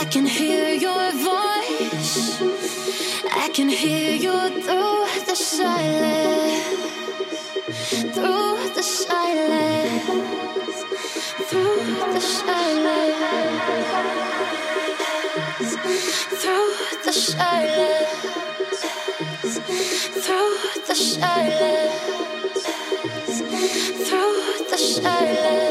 I can hear your voice. I can hear you through the silence. Through the silence. Through the silence. Through the silence. Through the silence. Through the silence.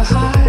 your